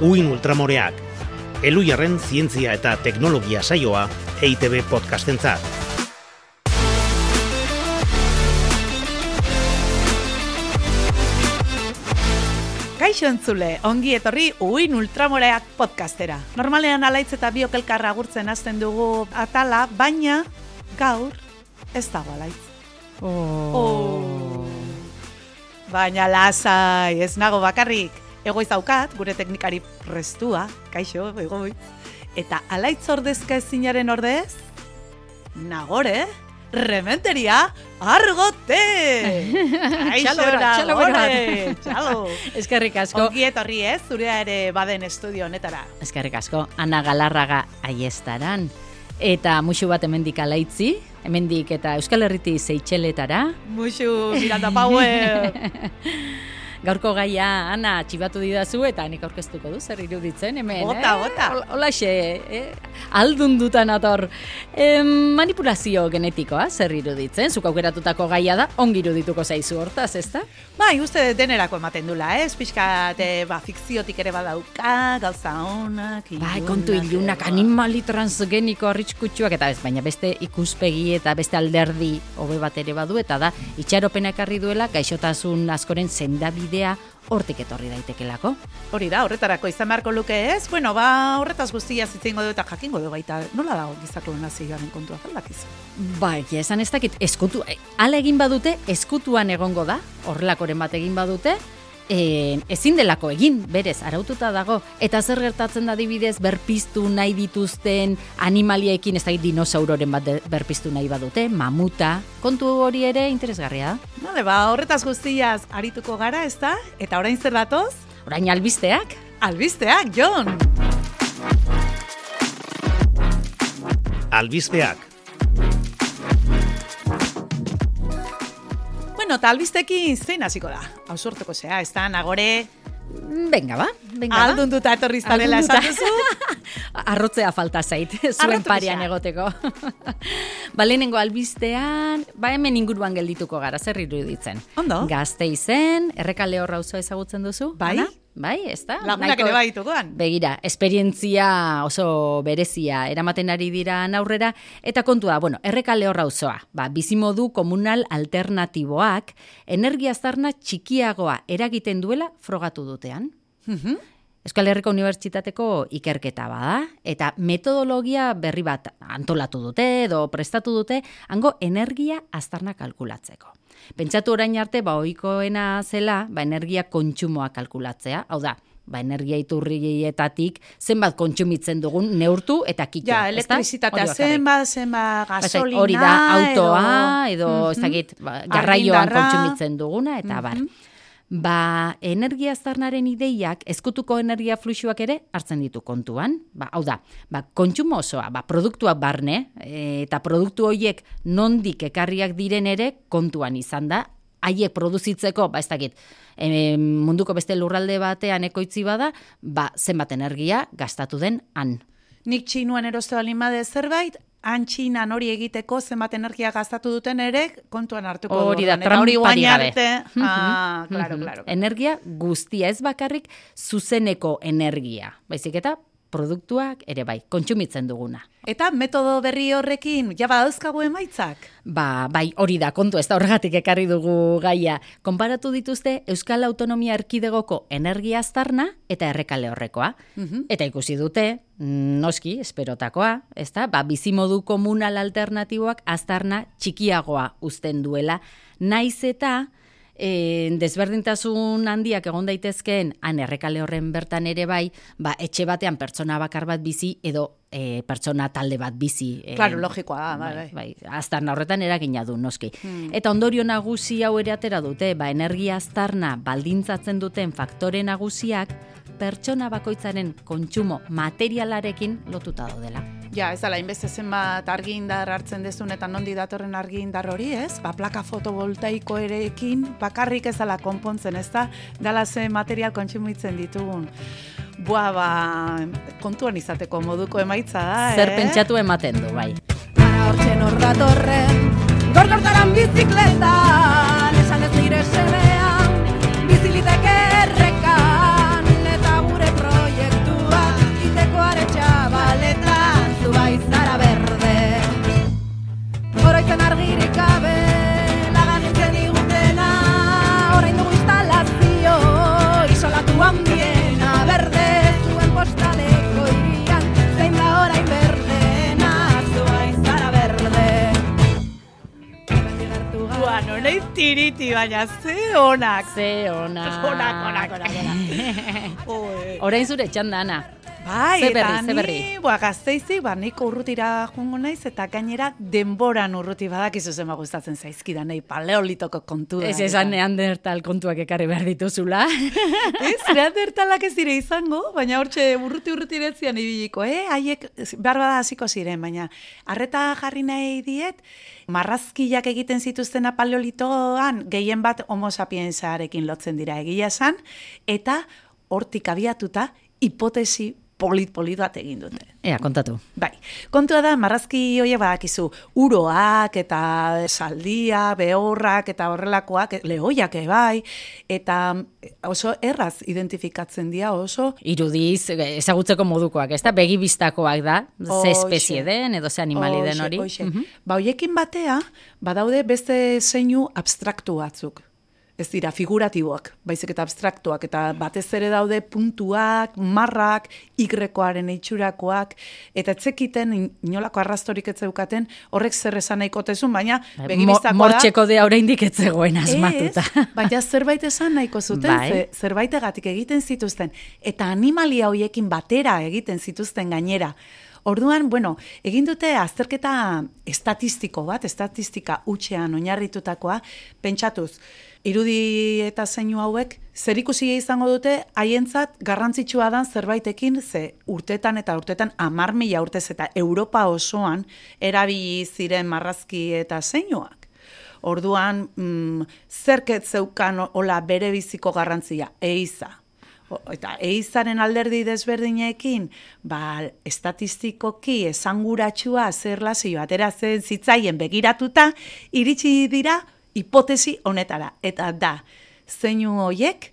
Uin Ultramoreak, Eluiarren zientzia eta teknologia saioa EITB podcastentzat. Kaixo entzule, ongi etorri Uin Ultramoreak podcastera. Normalean alaitz eta biokelkarra gurtzen hasten dugu atala, baina gaur ez dago alaitz. Oh. Baina lasai, ez nago bakarrik. Egoiz daukat, gure teknikari prestua, kaixo, egoi. Eta alaitz ordezka ezinaren ordez, nagore, rementeria, argote! Kaixo, Txalo txalo. Eskerrik asko. Ongi etorri ez, zurea ere baden estudio honetara. Eskerrik asko. Ana Galarraga aiestaran. Eta musu bat hemendik alaitzi, hemendik eta Euskal Herriti zeitxeletara. Muxu, Miranda Power! Gaurko gaia, Ana, txibatu didazu eta nik aurkeztuko du, zer iruditzen, hemen, Bota, eh? bota. Hol- Holaxe, eh? aldundutan ator. Eh, manipulazio genetikoa, zer iruditzen, zuk aukeratutako gaia da, ongi irudituko zaizu hortaz, ezta? Bai, uste denerako ematen dula, ez? Eh, ba, fikziotik ere badauka, gauza honak, Bai, kontu ilunak, animali transgeniko arriskutsuak, eta ez, baina beste ikuspegi eta beste alderdi hobe bat ere badu, eta da, itxaropena ekarri duela, gaixotasun askoren sendabidea hortik etorri daitekelako. Hori da, horretarako izan beharko luke ez? Bueno, ba, horretaz guztia zitzengo du eta jakingo du baita, nola dago gizako nazioaren kontua faldakizu? Bai, ja, esan ez dakit, eskutu, eh, ala egin badute, eskutuan egongo da, horrelakoren bat egin badute, e, ezin delako egin, berez, araututa dago, eta zer gertatzen da adibidez berpiztu nahi dituzten animaliekin, ez da dinosauroren bat berpiztu nahi badute, mamuta, kontu hori ere interesgarria da. Bale, ba, horretaz guztiaz arituko gara, ez da? Eta orain zer datoz? Orain albisteak, Albisteak, Jon! Albisteak, Bueno, eta albistekin zein hasiko da? Hau sortuko zea, ez da, nagore, venga ba, venga ba. aldunduta etorri zarela duzu? Arrotzea falta zait, zuen pixka. egoteko. ba, lehenengo albistean, ba hemen inguruan geldituko gara, zer iruditzen. Ondo. Gazte izen, errekale horra auzoa ezagutzen duzu? Bai. Ana? Bai, ez da? Lagunak ere bai dituguan. Begira, esperientzia oso berezia eramaten ari dira aurrera eta kontua, bueno, errekale horra auzoa. Ba, bizimodu komunal alternatiboak energia zarna txikiagoa eragiten duela frogatu dutean. Mhm. Euskal Herriko Unibertsitateko ikerketa bada, eta metodologia berri bat antolatu dute edo prestatu dute, hango energia aztarna kalkulatzeko. Pentsatu orain arte, ba, ohikoena zela, ba, energia kontsumoa kalkulatzea, hau da, ba, energia iturrietatik zenbat kontsumitzen dugun neurtu eta kito. Ja, elektrizitatea Hori bakarrik. zenba, zenba Ba, gasolina, Hori da, autoa, edo, ez Mhm. dakit, ba, garraioan kontsumitzen duguna, eta bar. Ba, energia aztarnaren ideiak, ezkutuko energia fluxuak ere hartzen ditu kontuan. Ba, hau da, ba, kontsumo osoa, ba, produktuak barne, e, eta produktu horiek nondik ekarriak diren ere kontuan izan da, haiek produzitzeko, ba, ez dakit, e, munduko beste lurralde batean ekoitzi bada, ba, zenbat energia gastatu den han. Nik txinuan eroste balin bade zerbait, antxinan hori egiteko zenbat energia gastatu duten ere kontuan hartuko Hori du. da, Eta hori trampari guain gabe. arte. Ah, claro, claro. Energia guztia, ez bakarrik zuzeneko energia. Baizik eta produktuak ere bai, kontsumitzen duguna. Eta metodo berri horrekin, ja badauzkagu emaitzak? Ba, bai, hori da, kontu, ez da horregatik ekarri dugu gaia. Konparatu dituzte Euskal Autonomia Erkidegoko energia aztarna eta errekale horrekoa. Eta ikusi dute, mm, noski, esperotakoa, ez da, ba, bizimodu komunal alternatiboak aztarna txikiagoa uzten duela. Naiz eta, e, desberdintasun handiak egon daitezkeen han errekale horren bertan ere bai, ba, etxe batean pertsona bakar bat bizi edo e, pertsona talde bat bizi. e, Claro, logikoa da, bai, bai. bai, aztarna horretan eragina du noski. Eta ondorio nagusi hau ere atera dute, ba, energia aztarna baldintzatzen duten faktore nagusiak pertsona bakoitzaren kontsumo materialarekin lotuta daudela. Ja, ez ala, inbeste zenbat argindar hartzen dezun eta nondi datorren argindar hori, ez? Ba, plaka fotovoltaiko erekin bakarrik ez ala konpontzen, ez da? Dala ze material kontsumitzen ditugun boa ba, kontuan izateko moduko emaitza da, eh? Zer pentsatu ematen du, bai. Gara hortxe norra torren, gorgortaran bizikleta, esan ez nire semea, biziliteke errekan, eta gure proiektua, iteko aretsa baletan, zu baizara berde. Horoizen argirik abe, proiektu tiriti, baina ze onak. Ze ona. Onak, onak, onak, onak. Oi. Orain zure txandana. Bai, Ze berri, eta ze berri? ni, boa, gazteizi, ba, niko urrutira joango naiz, eta gainera denboran urruti badakizu zema gustatzen zaizkida, nahi paleolitoko kontu da. Ez esan neandertal kontuak ekarri behar dituzula. Ez, neandertalak ez dire izango, baina hortxe urruti urruti retzian ibiliko, eh? Haiek behar hasiko ziren, baina arreta jarri nahi diet, marrazkiak egiten zituztena paleolitoan gehien bat homo sapiensarekin lotzen dira egia esan, eta hortik abiatuta hipotesi polit-polit bat egin dute. Ea, kontatu. Bai, kontua da, marrazki horiek badakizu, uroak eta saldia, behorrak eta horrelakoak, lehoiak bai, eta oso erraz identifikatzen dira oso Irudiz, ezagutzeko modukoak, ez da? Begi bistakoak da, ze espezie den, edo ze animali den hori. hoxe. Mhm. Ba, hoiekin batea, badaude beste zeinu abstraktu batzuk. Ez dira, figuratiboak, baizik eta abstraktuak, eta batez ere daude puntuak, marrak, igrekoaren itxurakoak, eta etzekiten in- inolako arrastorik ez zeukaten, horrek zer esan nahiko tezun, baina Mo- begibistakoa da. Mortxeko dea oraindik ez zegoen asmatuta. Ez, baina zerbait esan nahiko zuten, Bai. ze, zerbaitegatik egiten zituzten, eta animalia hoiekin batera egiten zituzten gainera. Orduan, bueno, egin dute azterketa estatistiko bat, estatistika utxean oinarritutakoa, pentsatuz, irudi eta zeinu hauek, zer ikusi izango dute, haientzat garrantzitsua dan zerbaitekin, ze urtetan eta urtetan amar mila urtez eta Europa osoan erabili ziren marrazki eta zeinuak. Orduan, mm, zerket zeukan hola bere biziko garrantzia, eiza. O- Eta eizaren alderdi desberdinekin, ba, estatistikoki esanguratsua zer lasio ateratzen zitzaien begiratuta, iritsi dira hipotesi honetara. Eta da, zeinu hoiek,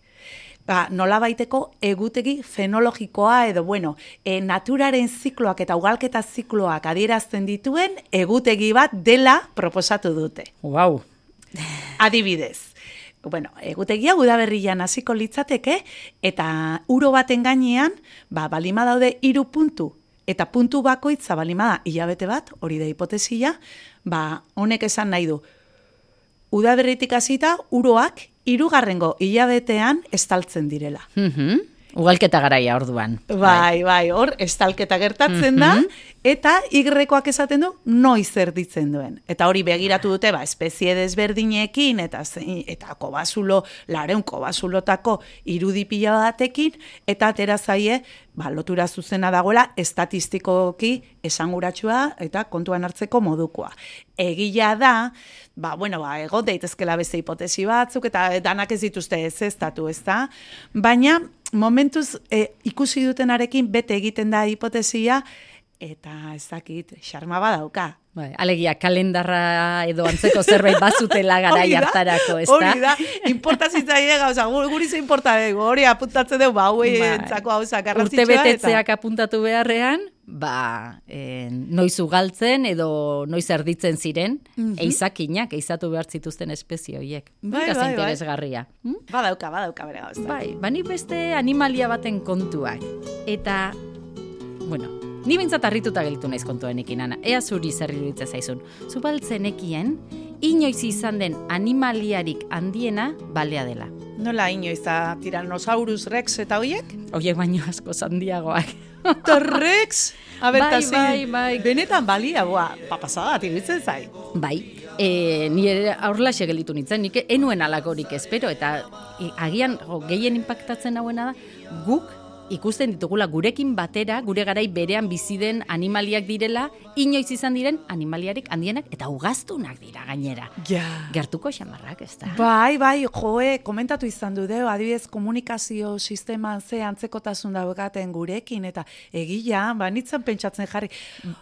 ba, nola baiteko egutegi fenologikoa edo, bueno, e, naturaren zikloak eta ugalketa zikloak adierazten dituen egutegi bat dela proposatu dute. Wow. Adibidez, bueno, egutegia udaberrian hasiko litzateke, eta uro baten gainean, ba, balima daude hiru puntu, eta puntu bakoitza balima da hilabete bat, hori da hipotesia, ba, honek esan nahi du, udaberritik hasita uroak hirugarrengo hilabetean estaltzen direla. Mhm. Ugalketa garaia orduan. Bai, bai, hor, estalketa gertatzen da, eta igrekoak esaten du, noiz erditzen duen. Eta hori begiratu dute, ba, espezie desberdinekin, eta, eta kobasulo, lareun kobasulotako irudi pila batekin, eta atera zaie, ba, lotura zuzena dagoela, estatistikoki esanguratsua eta kontuan hartzeko modukoa. Egila da, ba, bueno, ba, egon daitezkela beste hipotesi batzuk, eta danak ez dituzte ez datu, ez da? Baina, momentuz e, ikusi dutenarekin bete egiten da hipotesia, eta ez dakit, xarma badauka. Bai, alegia, kalendarra edo antzeko zerbait bazutela da, hartarako, ez Hori da, importa zitzaile gauza, gu- guri ze importa dugu, hori apuntatzen dugu, ba, hauei Bai. entzako hauza Urte garrantzitsua. betetzeak apuntatu beharrean, ba, e, noiz ugaltzen edo noiz erditzen ziren, eizakinak, eizatu behar zituzten espezie horiek. Bai, bai, bai. interesgarria. Hm? Badauka, badauka bere gauza. Bai, bani beste animalia baten kontuak. Eta, bueno, ni bintzat harrituta gelditu naiz kontuenekin, Ana. Ea zuri zer iruditzen zaizun. Zubaltzenekien, inoiz izan den animaliarik handiena balea dela. Nola inoiz da Tyrannosaurus rex eta hoiek? Hoiek baino asko handiagoak. Eta rex? A ber, Bai, bai, bai. Benetan balia, boa, papasada, tiritzen zai. Bai, e, ni ere aurlaxe gelditu nintzen, nik enuen alakorik espero, eta e, agian jo, gehien impactatzen hauena da, guk ikusten ditugula gurekin batera, gure garai berean bizi den animaliak direla, inoiz izan diren animaliarik handienak eta ugaztunak dira gainera. Ja. Gertuko xamarrak, ez da? Bai, bai, joe, komentatu izan du deo, adibidez komunikazio sisteman ze antzekotasun daukaten gurekin, eta egia, ba, nitzan pentsatzen jarri,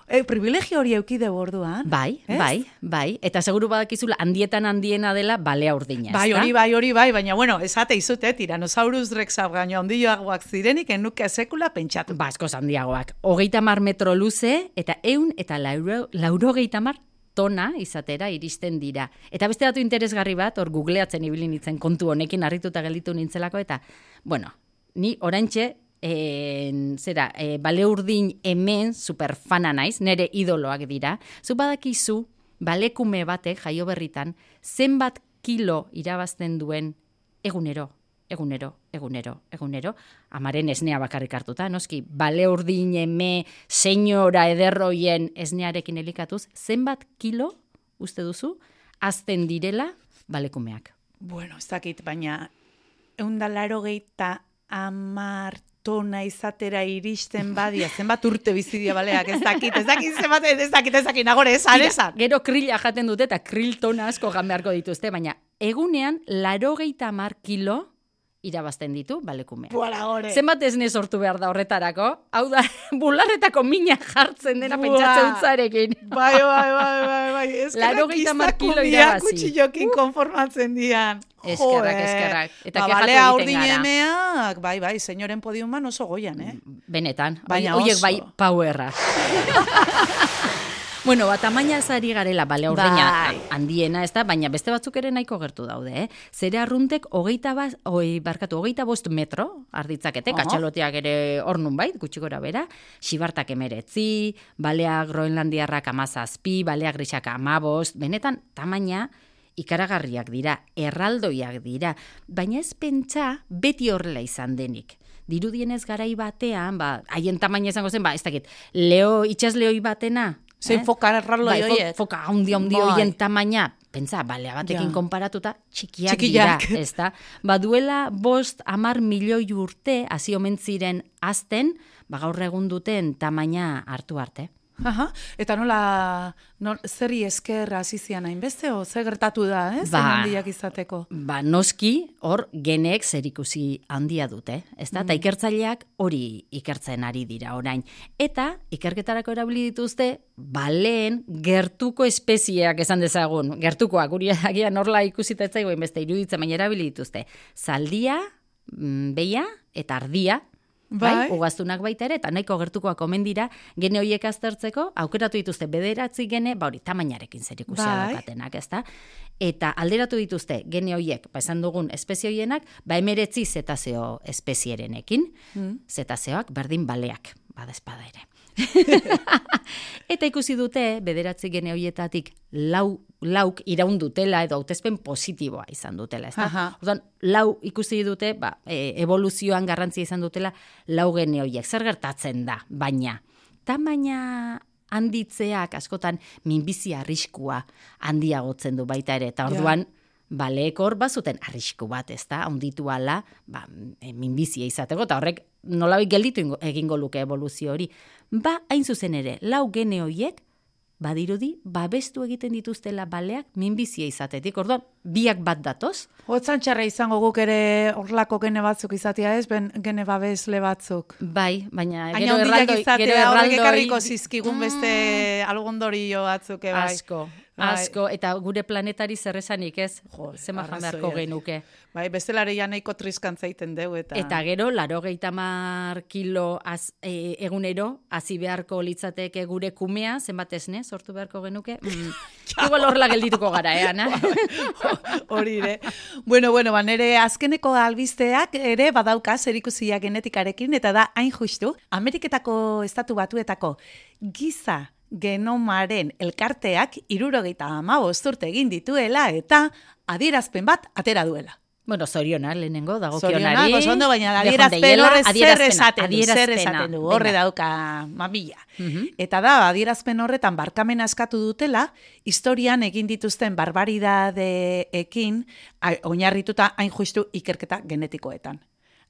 e, privilegio hori eukide borduan. Bai, Ez? bai, bai, eta seguru badakizula handietan handiena dela balea urdina, Bai, hori bai, hori bai, baina bueno, esate izute, Tyrannosaurus rexa baino ondioagoak zirenik, enuke sekula pentsatu. Ba, asko handiagoak. Hogeita mar metro luze, eta eun eta lauro, laurogeita mar tona izatera iristen dira. Eta beste datu interesgarri bat, hor googleatzen ibili nintzen kontu honekin harrituta gelditu nintzelako, eta, bueno, ni oraintxe, en, zera, e, bale urdin hemen superfana naiz, nere idoloak dira, zu badakizu, balekume batek jaio berritan, zenbat kilo irabazten duen egunero, egunero, egunero, egunero, amaren esnea bakarrik hartuta, noski, bale urdin eme, senyora ederroien esnearekin elikatuz, zenbat kilo, uste duzu, azten direla balekumeak. Bueno, ez dakit, baina eundalaro geita amar tona izatera iristen badia, zenbat urte bizidia baleak, ez dakit, ez dakit, zenbat, ez dakit, ez dakit, nagore, esan, esan. Gero krila jaten dute eta kril tona asko jan beharko dituzte, baina egunean laro geita mar kilo irabazten ditu balekumeak. Buala gore. Zenbat esne sortu behar da horretarako? Hau da, bularretako mina jartzen dena Buah. pentsatze utzarekin. Bai, bai, bai, bai, bai. Laurogeita hamar kilo irabazi. Kutxillokin konformatzen dian. Eskerrak, eskerrak. Eta ba, balea emeak, bai, bai, senyoren podiuman oso goian, eh? Benetan, Baina hoiek oso. bai powerra. bueno, ba, tamaina zari garela, bale, ordena Bai. handiena, ez da, baina beste batzuk ere nahiko gertu daude, eh? Zere arruntek hogeita, baz, oi, barkatu, hogeita bost metro, arditzakete, Aha. katxaloteak ere ornun bait, gutxi gora bera, sibartak emeretzi, baleak groenlandiarrak amazazpi, baleak grisak amabost, benetan, tamaina, ikaragarriak dira, erraldoiak dira, baina ez pentsa beti horrela izan denik. Dirudienez garai batean, ba, haien tamaina izango zen, ba, ez dakit, leo, itxasleoi batena, Zein foka erraloi bai, fo- horiek. foka handi handi Bai. hoien tamaina, pentsa, balea batekin Ja. konparatuta, txikiak, Txikiak. dira, ez da? Ba, duela bost amar milioi urte, hasi omen ziren azten, ba, gaur egun duten tamaina hartu arte. Aha, eta nola, nol, zerri esker hasi zian hainbeste, o ze gertatu da, eh? Zen Ba. handiak izateko. Ba, noski, hor, genek zerikusi handia dute, ez da? Eta ikertzaileak hori ikertzen ari dira orain. Eta, ikerketarako erabili dituzte, baleen gertuko espezieak esan dezagun. Gertukoak, guri agian horla ikusita ez zaigoen beste iruditzen, baina erabili dituzte. Zaldia, mm, beia eta ardia, Bai, Bai. ugaztunak baita ere, eta nahiko gertukoak omen dira, gene horiek aztertzeko, aukeratu dituzte bederatzi gene, ba hori, tamainarekin zer ikusia Bai. daukatenak, ezta? Eta alderatu dituzte gene horiek, ba esan dugun espezie horienak, ba emeretzi zetazeo espezierenekin, Mm. zetazeoak berdin baleak, bada espada ere. Eta ikusi dute, bederatzi gene horietatik lau, lauk iraun dutela edo hautezpen positiboa izan dutela? Aha. Orduan, lau ikusi dute, ba, e, evoluzioan garrantzia izan dutela lau gene horiek. Zer gertatzen da, baina, tamaina handitzeak askotan minbizi arriskua handiagotzen du baita ere, eta orduan, baleek hor bazuten arrisku bat, ez da, onditu ala, ba, minbizia izateko, eta horrek nolabait gelditu ingo- egingo luke evoluzio hori. Ba, hain zuzen ere, lau gene horiek, badirudi, babestu egiten dituztela baleak minbizia izatetik. Orduan, biak bat datoz, Hotzan txarra izango guk ere horlako gene batzuk izatea ez, ben gene babesle batzuk. bai, baina gero erraldoi, gero izatea, horrek erraldoi, ekarriko zizkigun beste algondorio batzuk, eh, bai. asko. Asko, eta gure planetari zer esanik ez, Jo, zema beharko genuke. Bai, bestelare ja nahiko triskantzaiten deu, eta... Eta gero, laro mar kilo az, e, egunero, hasi beharko litzateke gure kumea, zenbat esne, sortu beharko genuke. Mm, igual horrela geldituko gara, eh, Ana? Hori ere. Bueno, bueno, ba, nere azkeneko albisteak ere badauka zerikusia genetikarekin, eta da hain justu, Ameriketako estatu batuetako giza genomaren elkarteak irurogeita ama urte egin dituela eta adierazpen bat atera duela. bueno, zoriona, lehenengo, dago Zorionak, kionari. oso ondo, baina adierazpen horre zer esaten du, zer esaten du, horre dauka mamila. Mhm. Eta da, adierazpen horretan barkamena eskatu dutela, historian egin dituzten barbaridadeekin oinarrituta hain justu ikerketa genetikoetan.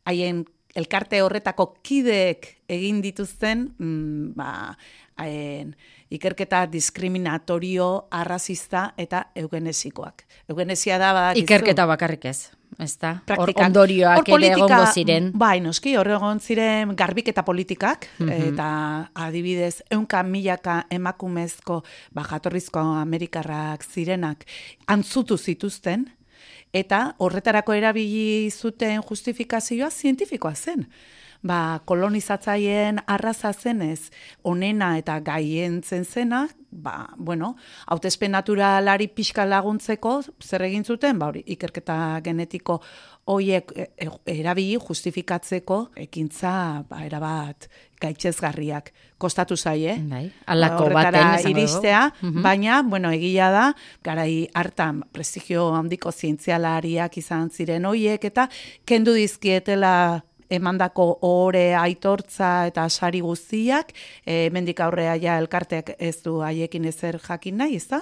Haien elkarte horretako kideek egin dituzten mm, ba, haien, ikerketa diskriminatorio, arrazista eta eugenesikoak. Eugenesia da, badakizu, Ikerketa bakarrik ez, ez da? Hor ondorioak ere egongo ziren. Bai, noski, hor egon ziren garbiketa politikak, Mhm. eta adibidez, eunka milaka emakumezko, ba, jatorrizko amerikarrak zirenak, antzutu zituzten, eta horretarako erabili zuten justifikazioa zientifikoa zen. Ba, kolonizatzaileen arraza zenez, onena eta gaientzen zena, ba, bueno, hautezpen naturalari pixka laguntzeko, zer egin zuten, ba, hori, ikerketa genetiko hoiek e, e, erabili justifikatzeko ekintza ba, erabat gaitzezgarriak kostatu zaie. Bai, alako Horretara baten iristea, Mhm. baina, bueno, egia da, garai hartan prestigio handiko zientzialariak izan ziren hoiek eta kendu dizkietela emandako ore aitortza eta sari guztiak, e, mendik aurrea ja elkarteak ez du haiekin ezer jakin nahi, ezta?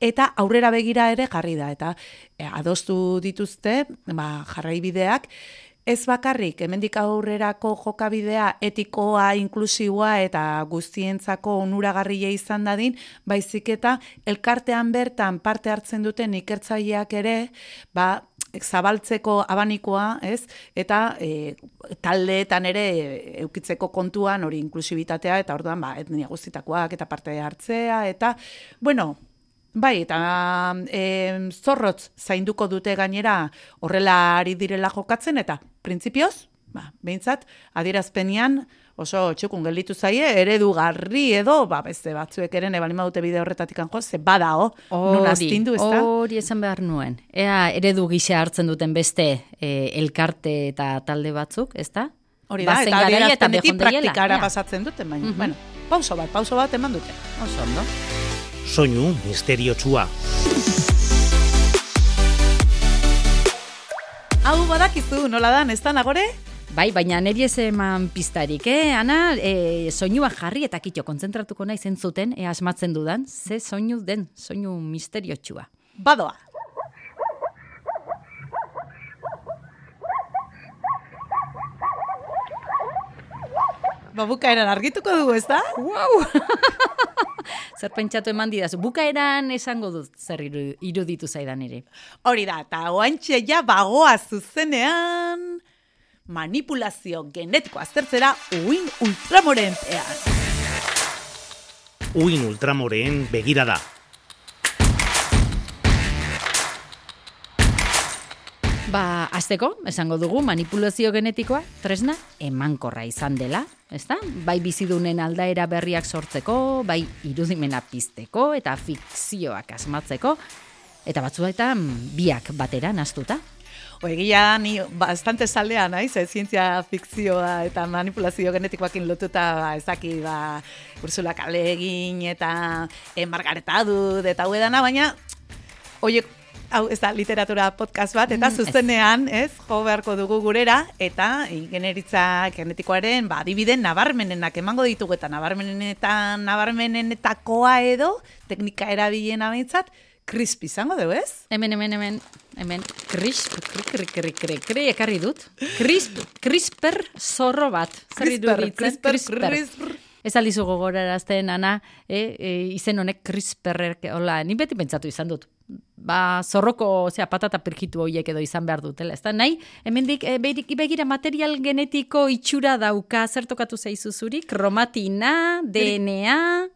Eta aurrera begira ere jarri da, eta e, adostu dituzte, ba, jarraibideak, Ez bakarrik, hemendik aurrerako jokabidea etikoa, inklusiboa eta guztientzako onuragarria izan dadin, baizik eta elkartean bertan parte hartzen duten ikertzaileak ere, ba, zabaltzeko abanikoa, ez? Eta e, taldeetan ere e, eukitzeko kontuan hori inklusibitatea eta orduan ba etnia guztitakoak eta parte hartzea eta bueno, Bai, eta e, zorrotz zainduko dute gainera horrela ari direla jokatzen, eta printzipioz, ba, behintzat, adierazpenian oso txukun gelditu zaie, eredugarri edo, ba, beste batzuek ere nebalima dute bide horretatik jo, ze badao, nun astindu, ez da? hori esan behar nuen. Ea eredu gisa hartzen duten beste e, elkarte eta talde batzuk, ez da? Hori da, Bazen eta adierazpenetik praktikara ea. pasatzen duten, baina, Mhm. bueno, pauso bat, pauso bat eman dute. Oso ondo. Soinu misteriotsua. Hau badakizu, nola da, ez da, nagore? Bai, baina neri ez eman piztarik, eh? Ana, e, soinua jarri eta kitxo kontzentratuko nahi zentzuten, e, asmatzen dudan, ze soinu den, soinu misteriotxua. Badoa. Babukaeran argituko dugu, ez da? Wow! zer pentsatu eman didazu, bukaeran esango dut zer iru- iruditu zaidan ere. Hori da, eta oantxe ja bagoa zuzenean manipulazio genetiko aztertzera uin ultramoren pean. Uin ultramoreen begirada. Ba, azteko, esango dugu manipulazio genetikoa tresna emankorra izan dela, ezta? Bai bizidunen aldaera berriak sortzeko, bai irudimena pizteko eta fikzioak asmatzeko, eta batzuetan biak batera naztuta. Oegia, ni bastante zaldea naiz, eh, zientzia fikzioa eta manipulazio genetikoakin lotuta, ba, ez daki, ba, Ursula K. Le Guin eta e, Margaret Atwood eta hau edana, baina, oiek, hau ez da literatura podcast bat, eta Mm, zuzenean, ez, jo beharko dugu gurera, eta generitza genetikoaren, ba, adibiden nabarmenenak emango ditugu, eta nabarmenenetan, nabarmenenetakoa edo, teknika erabilena behintzat, crisp izango dugu, ez? Hemen, hemen, hemen, hemen, crisp, kri, kri, kri, kri, ekarri dut. Crisp, crisper zorro bat. Zer CRISPR, iruditzen? CRISPR, CRISPR. Ez aldizu gogorarazten, Ana, e, e, izen honek CRISPR, hola, ni beti pentsatu izan dut. Ba, zorroko, osea, patata pirkitu horiek edo izan behar dutela. Ez da, nahi, hemendik e, begira, material genetiko itxura dauka, zer tokatu zaizu zuri? Kromatina, DNA...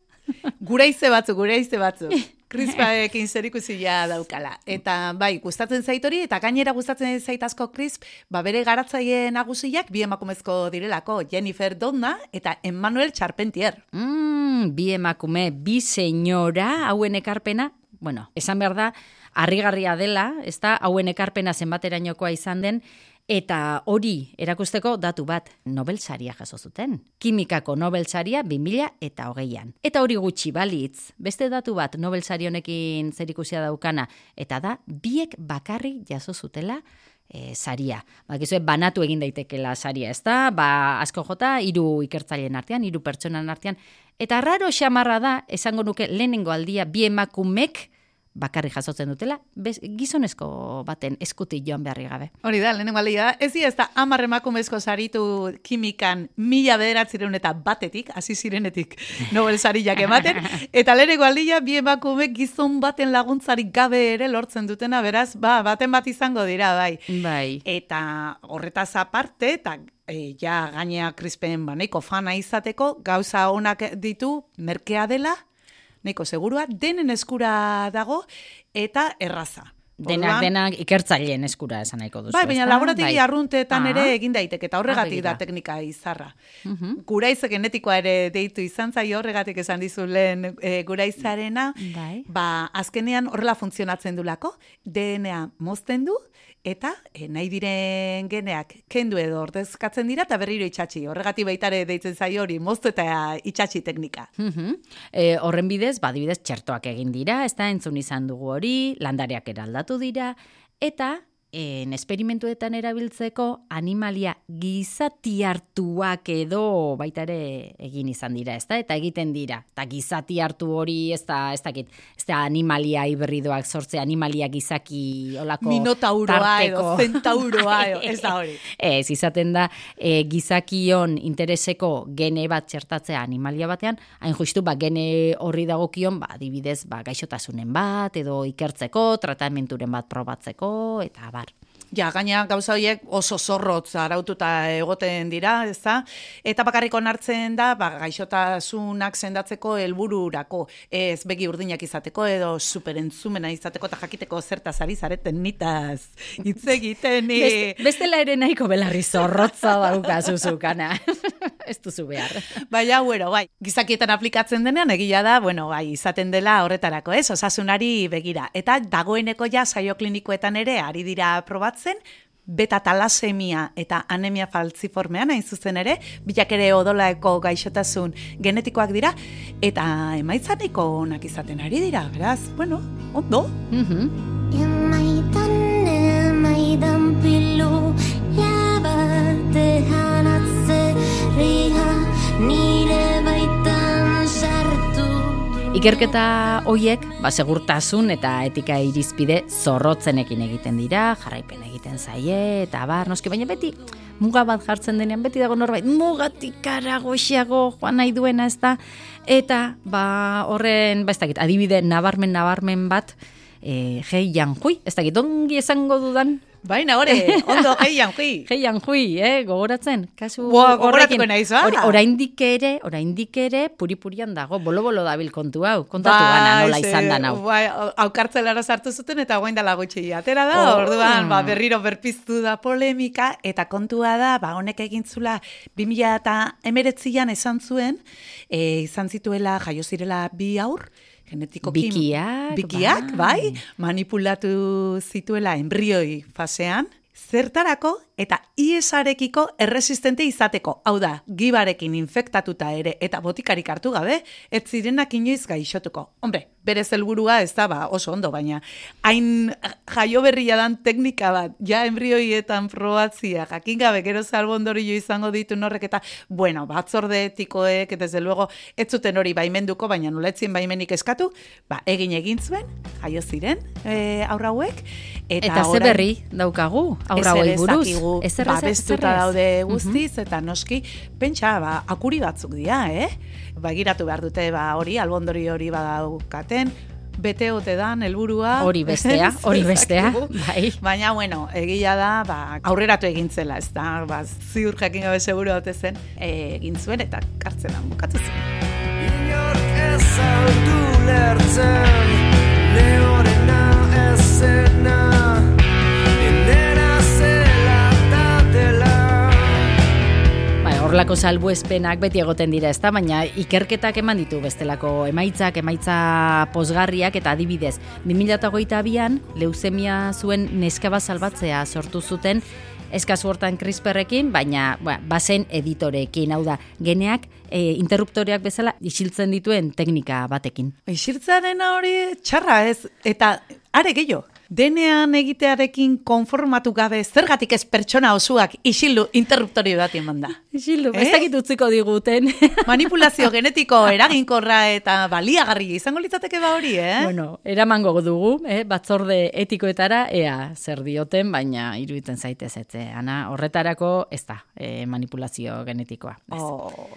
Gure ize batzu, gure ize batzu. Crispaekin zerikuzia daukala. Eta bai, gustatzen zait hori, eta gainera gustatzen zait asko Crisp, ba bere garatzaile nagusiak bi emakumezko direlako, Jennifer Donna eta Emmanuel Charpentier. Mm, bi emakume, bi senyora, hauen ekarpena, bueno, esan behar da, harrigarria dela, ez da, hauen ekarpena zenbaterainokoa izan den, eta hori erakusteko datu bat Nobel saria jaso zuten. Kimikako Nobel saria 2000 eta hogeian. Eta hori gutxi balitz, beste datu bat Nobel sari honekin zerikusia daukana, eta da, biek bakarrik jaso zutela e, saria. Bakizue, banatu egin daitekela saria, ez da? Ba, asko jota, hiru ikertzaileen artean, hiru pertsonan artean. Eta raro xamarra da, esango nuke lehenengo aldia, bi emakumek bakarrik jasotzen dutela, bez, gizonezko baten eskutik joan beharri gabe. Hori da, lehenengo aldia. Ez dira, ez da, amar emakumezko saritu kimikan mila bederatzireun eta batetik, hasi zirenetik Nobel sariak ematen, eta lehenengo aldia bi emakume gizon baten laguntzarik gabe ere lortzen dutena, beraz, ba, baten bat izango dira, bai. Bai. Eta horretaz aparte, eta e, ja gainea krispen ba, nahiko fana izateko, gauza onak ditu, merkea dela, nahiko segurua, denen eskura dago, eta erraza. Denak, denak ikertzaileen eskura esan nahiko duzu. Bai, baina laborategi Bai. arruntetan Ah. ere egin daiteke, eta horregatik da teknika izarra. Mhm. Guraiz genetikoa ere deitu izan zaio horregatik esan dizu lehen e, guraizarena, Bai. ba, azkenean horrela funtzionatzen dulako, DNA mozten du, eta e, nahi diren geneak kendu edo ordezkatzen dira, eta berriro itxatxi. Horregatik baitare deitzen zaio hori, moztu eta itxatxi teknika. E, horren bidez, badibidez, txertoak egin dira, ez da, entzun izan dugu hori, landareak eraldatu dira, eta en esperimentuetan erabiltzeko animalia gizati hartuak edo baita ere egin izan dira, ez da? Eta egiten dira. Eta gizati hartu hori ez da, ez dakit, ez da animalia hibridoak sortze, animalia gizaki olako Minotauroa edo tarteko. zentauroa edo, ez da hori. Ez, izaten da, e, gizakion intereseko gene bat txertatzea animalia batean, hain justu, ba, gene horri dagokion, ba, adibidez, ba, gaixotasunen bat, edo ikertzeko, tratamenturen bat probatzeko, eta bar. Ja, gaina gauza horiek oso zorrotz araututa egoten dira, ez da? Eta bakarrik onartzen da, ba, gaixotasunak sendatzeko helbururako, ez begi urdinak izateko edo superentzumena izateko eta jakiteko zertaz ari zareten nitaz hitz egiten. e, Beste, bestela ere nahiko belarri zorrotza daukazu zukana. ez duzu behar. Baina, bueno, bai, gizakietan aplikatzen denean egia da, bueno, bai, izaten dela horretarako, ez, osasunari begira. Eta dagoeneko ja saio klinikoetan ere ari dira probatzen, beta talasemia eta anemia faltziformean hain zuzen ere, bilak ere odolaeko gaixotasun genetikoak dira, eta emaitza nahiko onak izaten ari dira, beraz, bueno, ondo. Mhm. Emaitan Ikerketa hoiek, ba, segurtasun eta etika irizpide zorrotzenekin egiten dira, jarraipen egiten zaie, eta bar, noski, baina beti muga bat jartzen denean, beti dago norbait, mugatik aragoxiago joan nahi duena ez da, eta ba, horren, ba, ez dakit, adibide nabarmen nabarmen bat, e, Hei Janjui, ez dakit, ongi esango dudan, Baina, ore, ondo, geian, hui. Hei Janjui, eh, gogoratzen, kasu Boa, gogoratuko horrekin. naiz, ba. Hori- Oraindik ere, oraindik ere, puri-purian dago, bolo-bolo dabil kontu hau, kontatu gana nola izan da hau. Bai, aukartzelara sartu zuten eta guain dela gutxi atera da, Oh. orduan, ba, berriro berpiztu da polemika, eta kontua da, ba, honek egin zula, 2000 eta emeretzian esan zuen, e, izan zituela, jaio zirela bi aur, genetikoki... Bikiak, bikiak, bai. bai, manipulatu zituela embrioi fasean, zertarako eta IESarekiko erresistente izateko. Hau da, gibarekin infektatuta ere eta botikarik hartu gabe, ez zirenak inoiz gaixotuko. Hombre, bere helburua ez da ba, oso ondo, baina hain jaio berria dan teknika bat, ja embrioietan probatzia, jakin gabe gero zalbondorio izango ditu norrek eta, bueno, batzorde etikoek, desde luego, ez zuten hori baimenduko, baina noletzien baimenik eskatu, ba, egin egin zuen, jaio ziren, e, aurra hauek, eta, Eta, ze orain- berri daukagu, aurra ez buruz. ez- babestuta ezer ez. daude guztiz, eta noski, pentsa, ba, akuri batzuk dira, eh? Ba, giratu behar dute, ba, hori, albondori hori badaukaten, bete ote dan, helburua. Hori bestea, Ez hori bestea, bai. Baina, bueno, egia da, ba, aurreratu egin zela, ez da, ba, ziur jakin gabe seguru haute zen, e, egin zuen eta kartzelan bukatu zen. Inork ez aldu lertzen Neorena Indena horlako salbuespenak beti egoten dira, ezta, baina ikerketak eman ditu bestelako emaitzak, emaitza posgarriak eta adibidez, 2022an leuzemia zuen neska bat salbatzea sortu zuten eskazu hortan CRISPRekin, baina ba, bazen editoreekin, hau da, geneak e, interruptoreak bezala isiltzen dituen teknika batekin. Isiltzaren hori txarra ez, eta are gehiago. Denean egitearekin konformatu gabe zergatik ez pertsona osoak isildu interruptorio bat eman da. Isildu, Eh? ez dakit utziko diguten. Manipulazio genetiko eraginkorra eta baliagarri izango litzateke ba hori, eh? Bueno, eramango dugu, eh, batzorde etikoetara, ea zer dioten, baina iruditzen zaitez, etze, ana, horretarako ez da eh, manipulazio genetikoa. Ez. Oh.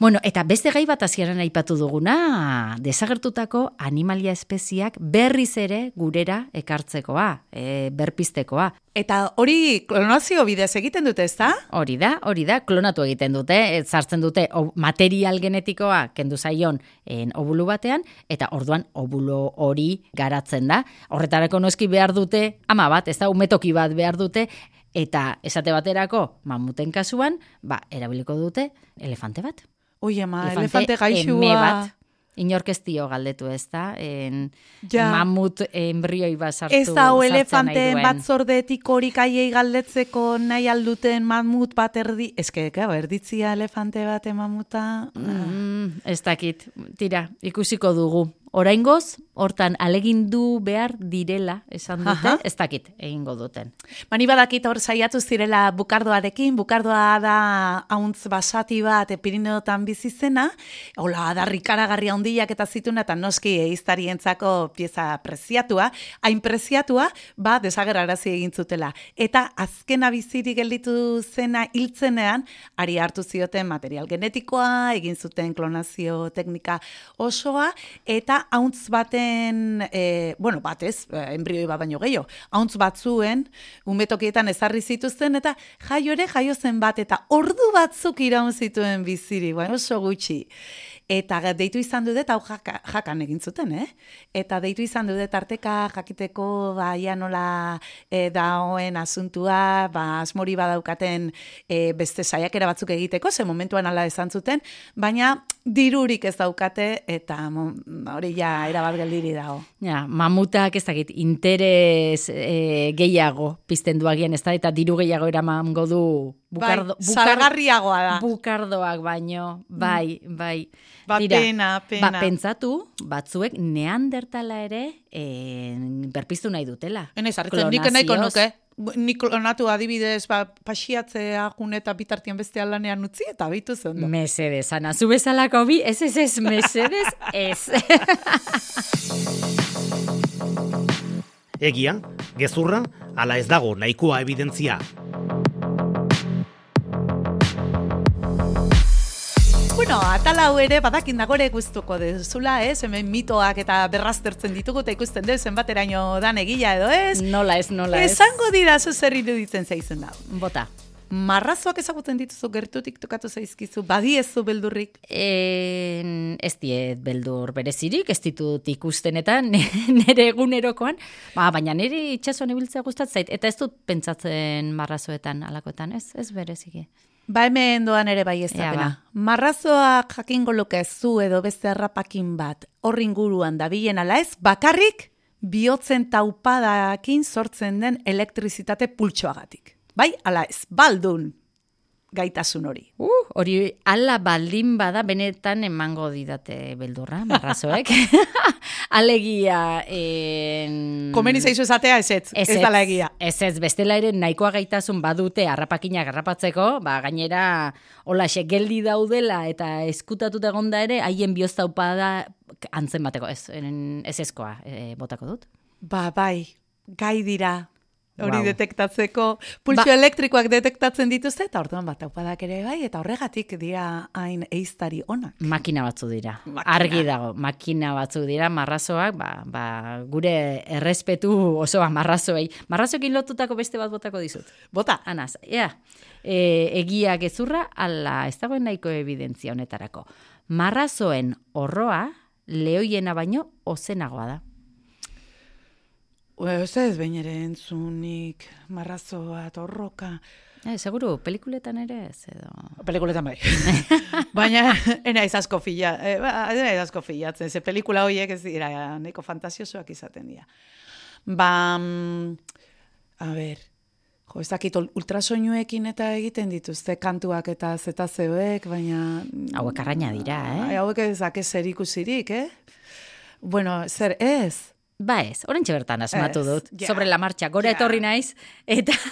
Bueno, eta beste gai bat hasieran aipatu duguna, desagertutako animalia espeziak berriz ere gurera ekartzekoa, e, berpiztekoa. Eta hori klonazio bidez egiten dute, ezta? Hori da, hori da, klonatu egiten dute, e, sartzen dute o- material genetikoa kendu zaion en, obulu batean, eta orduan obulo hori garatzen da. Horretarako noski behar dute, ama bat, ez da, umetoki bat behar dute, eta esate baterako, mamuten kasuan, ba, erabiliko dute elefante bat. Ui, ama, elefante gaixua. eme bat. Inork galdetu ez da, en, Ja. mamut embrioi bat sartu. Ez da, o elefanteen duen. batzordetik horik aiei galdetzeko nahi alduten mamut bat erdi... Ez que, claro, erditzia elefante bat mamuta... Mm, ez dakit, tira, ikusiko dugu. Oraingoz, hortan alegindu behar direla, esan dute, Aha. ez dakit, egingo duten. Mani badakit hor saiatu zirela bukardoarekin, bukardoa da hauntz basati bat Pirineotan bizi zena, hola adarrikaragarri handiak eta zituna eta noski eiztarientzako pieza preziatua, hain preziatua, ba desagerrarazi egin zutela. Eta azkena bizirik gelditu zena hiltzenean, ari hartu zioten material genetikoa, egin zuten klonazio teknika osoa, eta hauntz baten, e, bueno, batez, eh, embrioi bat baino gehiago, hauntz batzuen, umetokietan ezarri zituzten, eta jaio ere jaio zen bat, eta ordu batzuk iraun zituen biziri, baina oso gutxi. Eta deitu izan dut hau jaka, jakan egin zuten, eh? Eta deitu izan dut tarteka jakiteko ba, ia nola e, daoen asuntua, ba, asmori badaukaten e, beste saiakera batzuk egiteko, ze momentuan ala esan zuten, baina dirurik ez daukate, eta mo- hori ja erabat geldiri dago. Ja, mamutak ez dakit, interes e, gehiago pizten du ez da, eta diru gehiago eramango du bukardo, bai, salgarriagoa da. bukardoak baino, bai, bai. Ba, Tira, pena, pena. Ba, pentsatu, batzuek neandertala ere e, berpiztu nahi dutela. Enez, hartzen nik nahiko nuke. Nik klonatu adibidez, ba, pasiatzea jun eta bitartian bestean lanean utzi eta bitu zondo. Mesedez, ana, zu bezalako bi, ez ez ez, mesedez, ez. Egia, gezurra, ala ez dago nahikoa evidentzia. Bueno, atal hau ere badakin dagore guztuko dezula, ez? Hemen mitoak eta berraztertzen ditugu eta ikusten dut zenbateraino dan egila edo ez? nola ez, nola ez. Esango dira zu zer iruditzen zaizen da. Bota. Marrazoak ezagutzen dituzu gertutik tokatu zaizkizu, badiezu beldurrik. En, ez diet beldur berezirik, ez ditut ikusten eta ne- nire egunerokoan, ba, baina nire itxasuan ibiltzea gustatzen zait, eta ez dut pentsatzen marrazoetan, alakoetan, ez, ez bereziki. Ba hemen doan ere bai ez ba. Marrazoak jakingo luke zu edo beste harrapakin bat. Horri inguruan dabilen ala ez, bakarrik bihotzen taupadakin sortzen den elektrizitate pultsoagatik. Bai, ala ez, baldun gaitasun hori. Uh, hori ala baldin bada benetan emango didate beldurra, marrazoek. Alegia... En... Komeni zaizu esatea ez ez, ez, dala egia. Ez ez, bestela ere nahikoa gaitasun badute harrapakinak harrapatzeko, ba, gainera olaxe geldi daudela eta eskutatuta egonda ere, haien bioztaupada antzen bateko, ez, en- ez ezkoa e, botako dut. Ba, bai, gai dira. Hori Wow. detektatzeko, pultsu elektrikoak detektatzen dituzte, eta orduan bat taupadak ere bai, eta horregatik dira hain eiztari onak. Makina batzu dira. Makina. Argi dago, makina batzu dira, marrazoak, ba, ba, gure errespetu osoa marrazoei. Marrazoekin lotutako beste bat botako dizut. Bota, Anaz, ea, e, egia gezurra, ala, ez dagoen nahiko evidentzia honetarako. Marrazoen horroa, lehoiena baino, ozenagoa da. Ez ez behin ere entzunik, marrazo bat, horroka. Eh, seguru, pelikuletan ere ez edo... Pelikuletan bai. Baina, ena ez fila, eh, ba, ena ez asko filatzen, ze pelikula horiek ez dira, neko fantasiosoak izaten dira. Ba, mm, a ber, jo, ez dakit ul- ultrasoinuekin eta egiten dituzte kantuak eta zetazeoek, baina... Hauek arraina dira, eh? Hauek ez dake zer ikusirik, eh? Bueno, zer ez? Ba ez, orentxe bertan asmatu dut. ja, Sobre la marcha, gora ja. etorri naiz, eta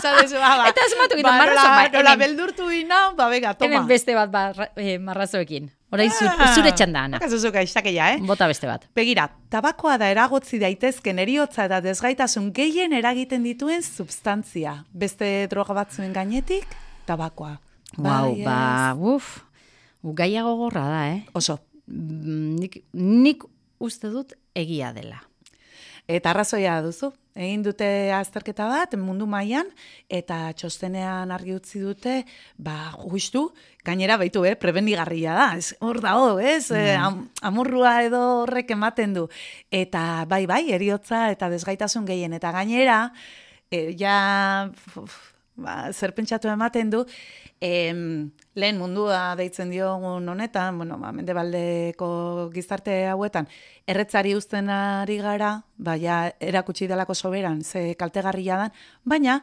Sabes, ba, ba. Eta asmatu egiten, ba, marrazo, ba, nola beldurtu ina, ba, bega, toma. hemen beste bat barra, eh, marrazoekin. Orain zu, Ah, zure txanda, Ana. Bakazu zuka istakeia, eh? Bota beste bat. Begira, tabakoa da eragotzi daitezken eriotza eta desgaitasun gehien eragiten dituen substantzia. Beste droga batzuen gainetik, tabakoa. Wow, Bai, ba, ez. uf. Gaia gogorra da, eh? Oso. Mm, Nik, nik uste dut egia dela. Eta arrazoia duzu. Egin dute azterketa bat mundu mailan eta txostenean argi utzi dute, ba, justu, gainera baitu, eh, prebenigarria da. Ez, hor dago, ez? Eh, am, amurrua edo horrek ematen du. Eta bai, bai, eriotza eta desgaitasun gehien. Eta gainera, e, ja, uf, ba, zer pentsatu ematen du, em, lehen mundua deitzen diogun honetan, bueno, ba, mendebaldeko gizarte hauetan, erretzari uzten ari gara, ba, ja, erakutsi delako soberan, ze kaltegarria dan, baina,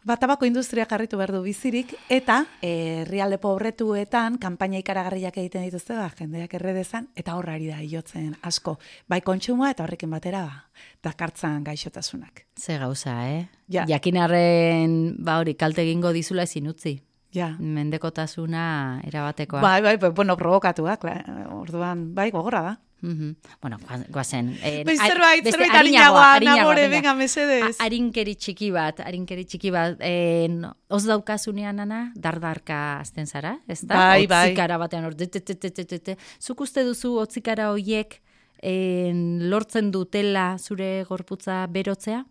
Ba, tabako industria jarritu behar du bizirik, eta eh, herrialde pobretuetan kanpaina ikaragarriak egiten dituzte, ba, jendeak erredezan, eta horra ari da iotzen asko. Bai kontsumoa eta horrekin batera, ba, dakartzan gaixotasunak. Ze gauza, eh? Ja. Jakinarren, ba hori, kalte egingo dizula ezin utzi. Ja. Mendekotasuna erabatekoa. Bai, bai, bai, bueno, provokatua, klar, orduan, bai, gogorra da. Mhm. Bueno, goa- goazen. Eh, Bai, a- zerbait, zerbait arinagoa, arinagoa, arinagoa, nagore, venga. mesedez. A- Arinkeri txiki bat, arinkeri txiki bat. En, oz daukasunean, ana, dardarka azten zara, ez da? Bai, bai. Otzikara batean hor. Zuk uste duzu otzikara hoiek en, lortzen dutela zure gorputza berotzea?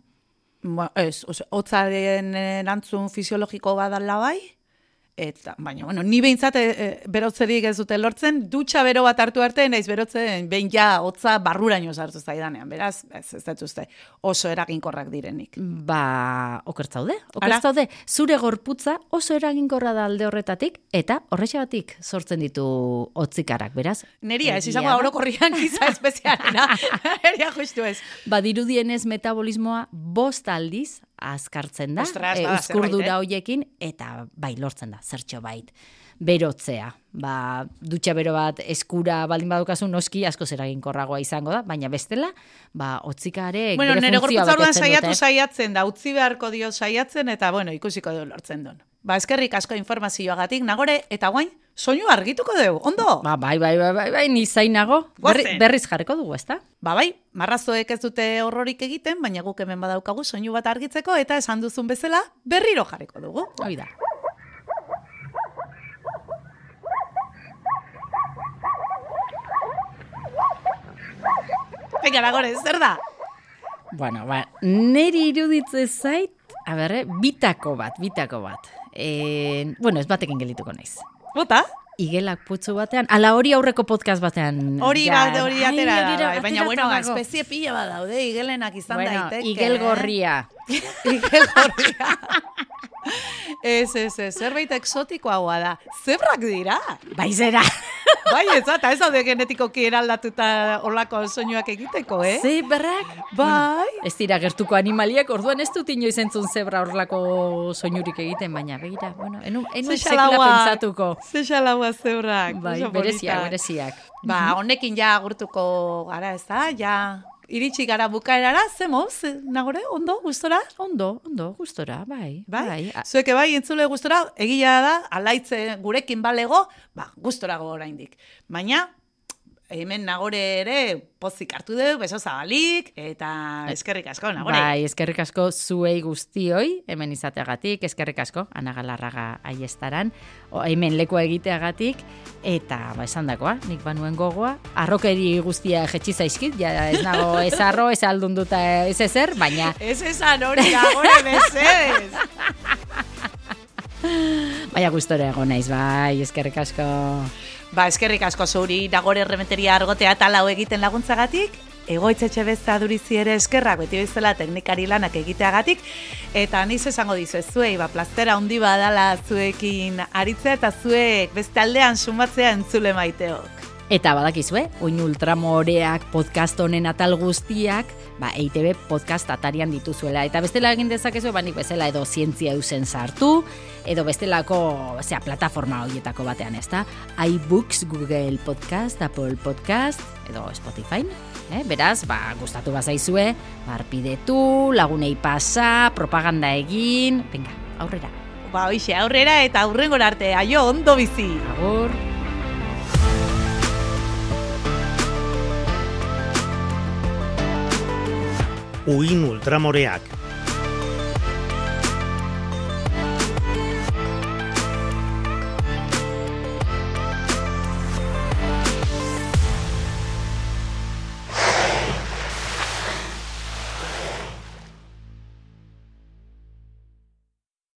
Ba, ez, ose, hotzaren erantzun fisiologiko badala bai, eta, baina, bueno, ni behintzat e, berotzerik ez dute lortzen, dutxa bero bat hartu arte, naiz berotzen, behin ja, hotza barruraino sartu zaidanean, beraz, ez, ez dut oso eraginkorrak direnik. Ba, okertzaude, okertzaude. Zure gorputza oso eraginkorra da alde horretatik, eta horrexegatik sortzen ditu otzikarak, beraz. Neria, ez izango orokorrian giza espezialena, neria justu ez. Badirudienez metabolismoa bost aldiz azkartzen da, Ostras, eh, uzkurdura zerbait, hoiekin, eta bai lortzen da, zertxo bait. Berotzea, ba, dutxa bero bat eskura baldin badukazu noski asko eraginkorragoa izango da, baina bestela, ba, otzikare Bueno, bere nire funtzioa gorputza orduan betetzen saiatu saiatzen da, utzi beharko dio saiatzen, eta bueno, ikusiko du lortzen duen. Ba, eskerrik asko informazioagatik, nagore, eta guain, soinu argituko dugu, ondo? Ba, bai, bai, bai, bai, bai, ni zainago. Berri, berriz jarriko dugu, ezta? Ba bai, marrazoek ez dute horrorik egiten, baina guk hemen badaukagu soinu bat argitzeko eta esan duzun bezala berriro jarriko dugu. Hoi da. Venga, nagore, zer da? Bueno, ba, neri iruditze zait, a berre, bitako bat, bitako bat. E, bueno, ez batekin gelituko naiz. Bota? Igelak putzu batean, ala hori aurreko podcast batean. Hori bat, hori atera da, bai, baina bueno, dago. espezie pila bat daude, igelenak izan Bueno, daiteke. igel eh? gorria. igel gorria. ez, ez, ez, zerbait exotikoagoa da. Zebrak dira? Bai zera. Bai, ez da, eta ez daude genetikoki eraldatuta olako soinuak egiteko, eh? Zeberrak? Bai. Ez dira gertuko animaliak, orduan ez dut inoiz entzun zebra horlako soinurik egiten, baina begira, bueno, enu, enu Ze sekula pentsatuko. Ze xalaua zebrak. Bai, bereziak, bereziak. Ba, honekin ja agurtuko gara, ez da? Ja, iritsi gara bukaerara, ze moz, nagore, ondo, gustora? Ondo, ondo, gustora, bai. Bai? A- Zueke bai, entzule gustora, egia da, alaitze gurekin balego, ba, gustorago oraindik. Baina, hemen nagore ere pozik hartu dugu, beso zabalik, eta eskerrik asko, nagore. Bai, eskerrik asko zuei guztioi, hemen izateagatik, eskerrik asko, Ana Galarraga aiestaran, o, hemen lekua egiteagatik, eta ba, esan dakoa, nik banuen gogoa, arrokeri guztia jetxi zaizkit, ja ez nago ez arro, ez aldunduta ez ezer, baina, Ez esan hori, nagore, mesedez. baina gustora egon naiz, bai, eskerrik asko. Ba, eskerrik asko zuri, nagore erremeteria argotea talau egiten laguntzagatik, egoitzetxe besta durizi ere eskerrak beti bezala teknikari lanak egiteagatik, eta niz esango dizu zuei, ba, plaztera handi badala zuekin aritzea, eta zuek beste aldean sumatzea entzule maiteok. Eta badakizue, oin ultramoreak podcast honen atal guztiak, ba, EITB podcast atarian dituzuela. Eta bestela egin dezakezu, ba, nik bezala edo zientzia duzen sartu, edo bestelako, zera, plataforma horietako batean, ezta? iBooks, Google Podcast, Apple Podcast, edo Spotify. Eh? Beraz, ba, gustatu bazaizue, barpidetu, lagunei pasa, propaganda egin, venga, aurrera. Ba, hoxe, aurrera eta aurrengora arte, aio, ondo bizi! Agur. Uin ultramoreak